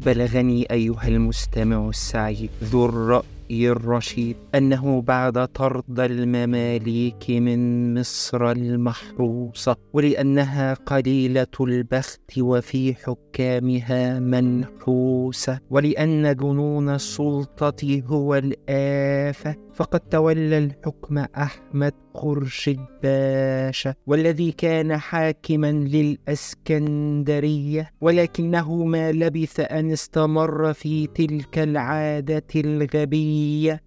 بلغني أيها المستمع السعيد ذو الرأي. الرشيد أنه بعد طرد المماليك من مصر المحروسة ولأنها قليلة البخت وفي حكامها منحوسة ولأن جنون السلطة هو الآفة فقد تولى الحكم أحمد خرشد باشا والذي كان حاكما للأسكندرية ولكنه ما لبث أن استمر في تلك العادة الغبية.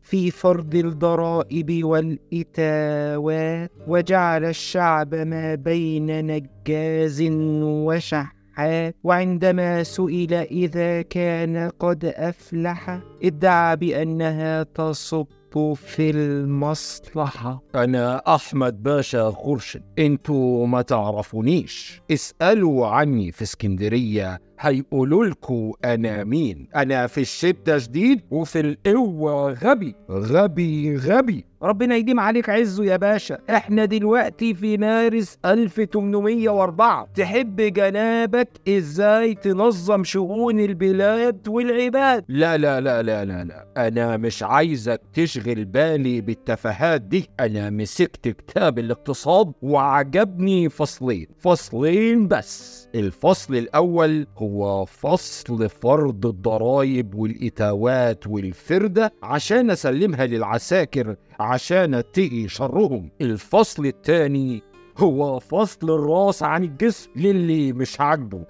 في فرض الضرائب والإتاوات وجعل الشعب ما بين نجاز وشح وعندما سئل إذا كان قد أفلح ادعى بأنها تصب في المصلحة. أنا أحمد باشا خرشد. أنتوا ما تعرفونيش اسألوا عني في اسكندرية هيقولوا لكم أنا مين؟ أنا في الشدة شديد وفي القوة غبي. غبي غبي. ربنا يديم عليك عزه يا باشا. إحنا دلوقتي في مارس 1804 تحب جنابك إزاي تنظم شؤون البلاد والعباد؟ لا لا لا لا لا لا. أنا مش عايزك تشغل بالي بالتفاهات دي. أنا مسكت كتاب الاقتصاد وعجبني فصلين. فصلين بس. الفصل الأول هو فصل فرض الضرائب والإتاوات والفردة عشان أسلمها للعساكر عشان اتقي شرهم. الفصل الثاني هو فصل الراس عن الجسم للي مش عاجبه.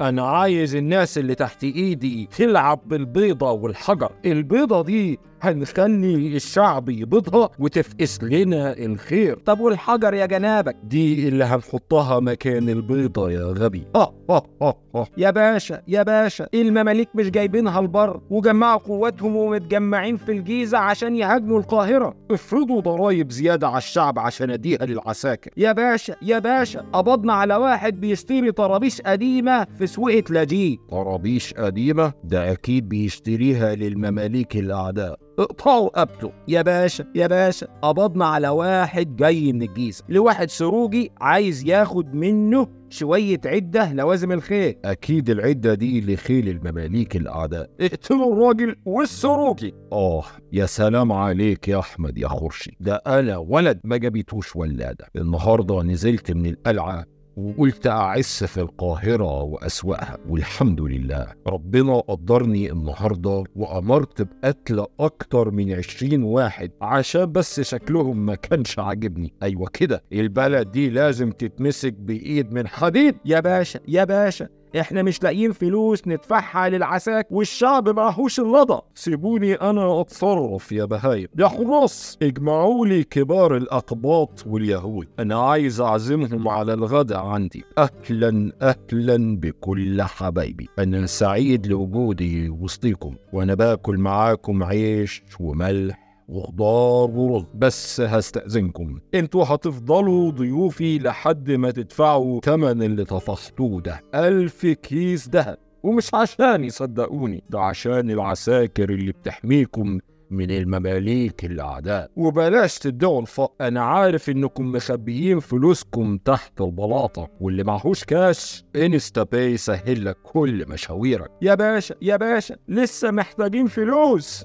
أنا عايز الناس اللي تحت إيدي تلعب بالبيضة والحجر. البيضة دي هنخلي الشعب يبيضها وتفقس لنا الخير. طب والحجر يا جنابك؟ دي اللي هنحطها مكان البيضة يا غبي. ها ها ها ها. يا باشا يا باشا المماليك مش جايبينها البر وجمعوا قواتهم ومتجمعين في الجيزة عشان يهاجموا القاهرة. افرضوا ضرايب زيادة على الشعب عشان أديها للعساكر. يا باشا يا باشا قبضنا على واحد بيشتري طرابيش قديمة في سويقة لاجيه طرابيش قديمة؟ ده أكيد بيشتريها للمماليك الأعداء. اقطعوا رقبته يا باشا يا باشا قبضنا على واحد جاي من الجيزة. لواحد سروجي عايز ياخد منه شوية عدة لوازم الخيل. أكيد العدة دي لخيل المماليك الأعداء. اقتلوا الراجل والسروجي. آه يا سلام عليك يا أحمد يا خرشي ده أنا ولد ما جابتوش ولادة. النهاردة نزلت من القلعة وقلت أعس في القاهرة وأسواقها والحمد لله. ربنا قدرني النهاردة وأمرت بقتل أكتر من عشرين واحد عشان بس شكلهم ما كانش عاجبني. أيوة كده. البلد دي لازم تتمسك بإيد من حديد. يا باشا يا باشا. إحنا مش لاقيين فلوس ندفعها للعساك والشعب معهوش اللضا سيبوني أنا أتصرف يا بهايم. يا حراس اجمعوا لي كبار الأقباط واليهود. أنا عايز أعزمهم على الغداء عندي. أهلا أهلا بكل حبايبي. أنا سعيد لوجودي وسطيكم. وأنا باكل معاكم عيش وملح. وخضار ورز بس هستأذنكم. أنتوا هتفضلوا ضيوفي لحد ما تدفعوا تمن اللي طفحتوه ده. ألف كيس دهب ومش عشاني صدقوني ده عشان العساكر اللي بتحميكم من المماليك الأعداء. وبلاش تدعوا الفقر أنا عارف إنكم مخبيين فلوسكم تحت البلاطة واللي معهوش cash InstaPay سهل لك كل مشاويرك. يا باشا يا باشا لسه محتاجين فلوس.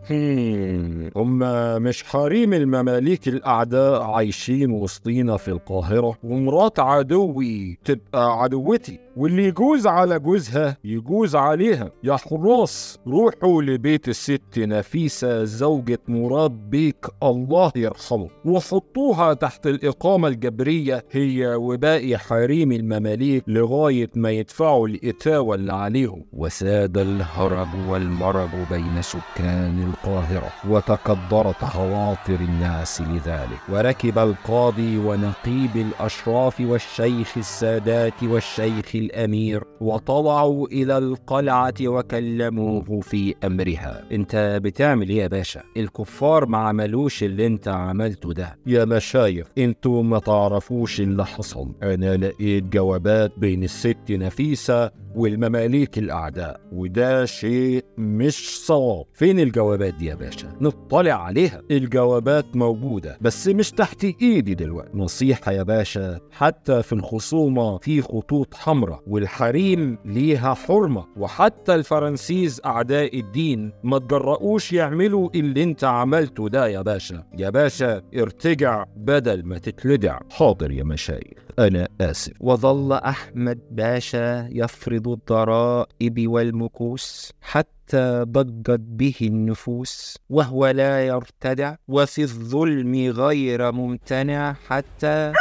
هم مش حريم المماليك الأعداء عايشين وسطينا في القاهرة. ومرات عدوي تبقى عدوتي واللي يجوز على جوزها يجوز عليها. يا حراس روحوا لبيت الست نفيسة زوجة مراد بيك الله يرحمه. وحطوها تحت الإقامة الجبرية هي وباقي حريم المماليك لغاية ما يدفعوا الإتاوة اللي عليهم. وساد الهرج والمرج بين سكان القاهرة وتكدرت خواطر الناس لذلك. وركب القاضي ونقيب الأشراف والشيخ السادات والشيخ الأمير وطلعوا إلى القلعة وكلموه في أمرها. أنت بتعمل إيه يا باشا؟ الكفار ما عملوش اللي أنت عملته ده. يا مشايخ أنتوا ما تعرفوش اللي حصل. أنا لقيت جوابات بين الست نفيسة والمماليك الأعداء وده شيء مش صواب. فين الجوابات دي يا باشا؟ نطلع عليها. الجوابات موجودة بس مش تحت إيدي دلوقتي. نصيحة يا باشا حتى في الخصومة في خطوط حمراء والحريم ليها حرمة. وحتى الفرنسيز أعداء الدين ما تجرؤوش يعملوا اللي انت عملته ده يا باشا. يا باشا ارتجع بدل ما تتلدع. حاضر يا مشايخ. أنا آسف. وظل أحمد باشا يفرض الضرائب والمكوس حتى ضجت به النفوس وهو لا يرتدع وفي الظلم غير ممتنع حتى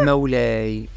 مولاي.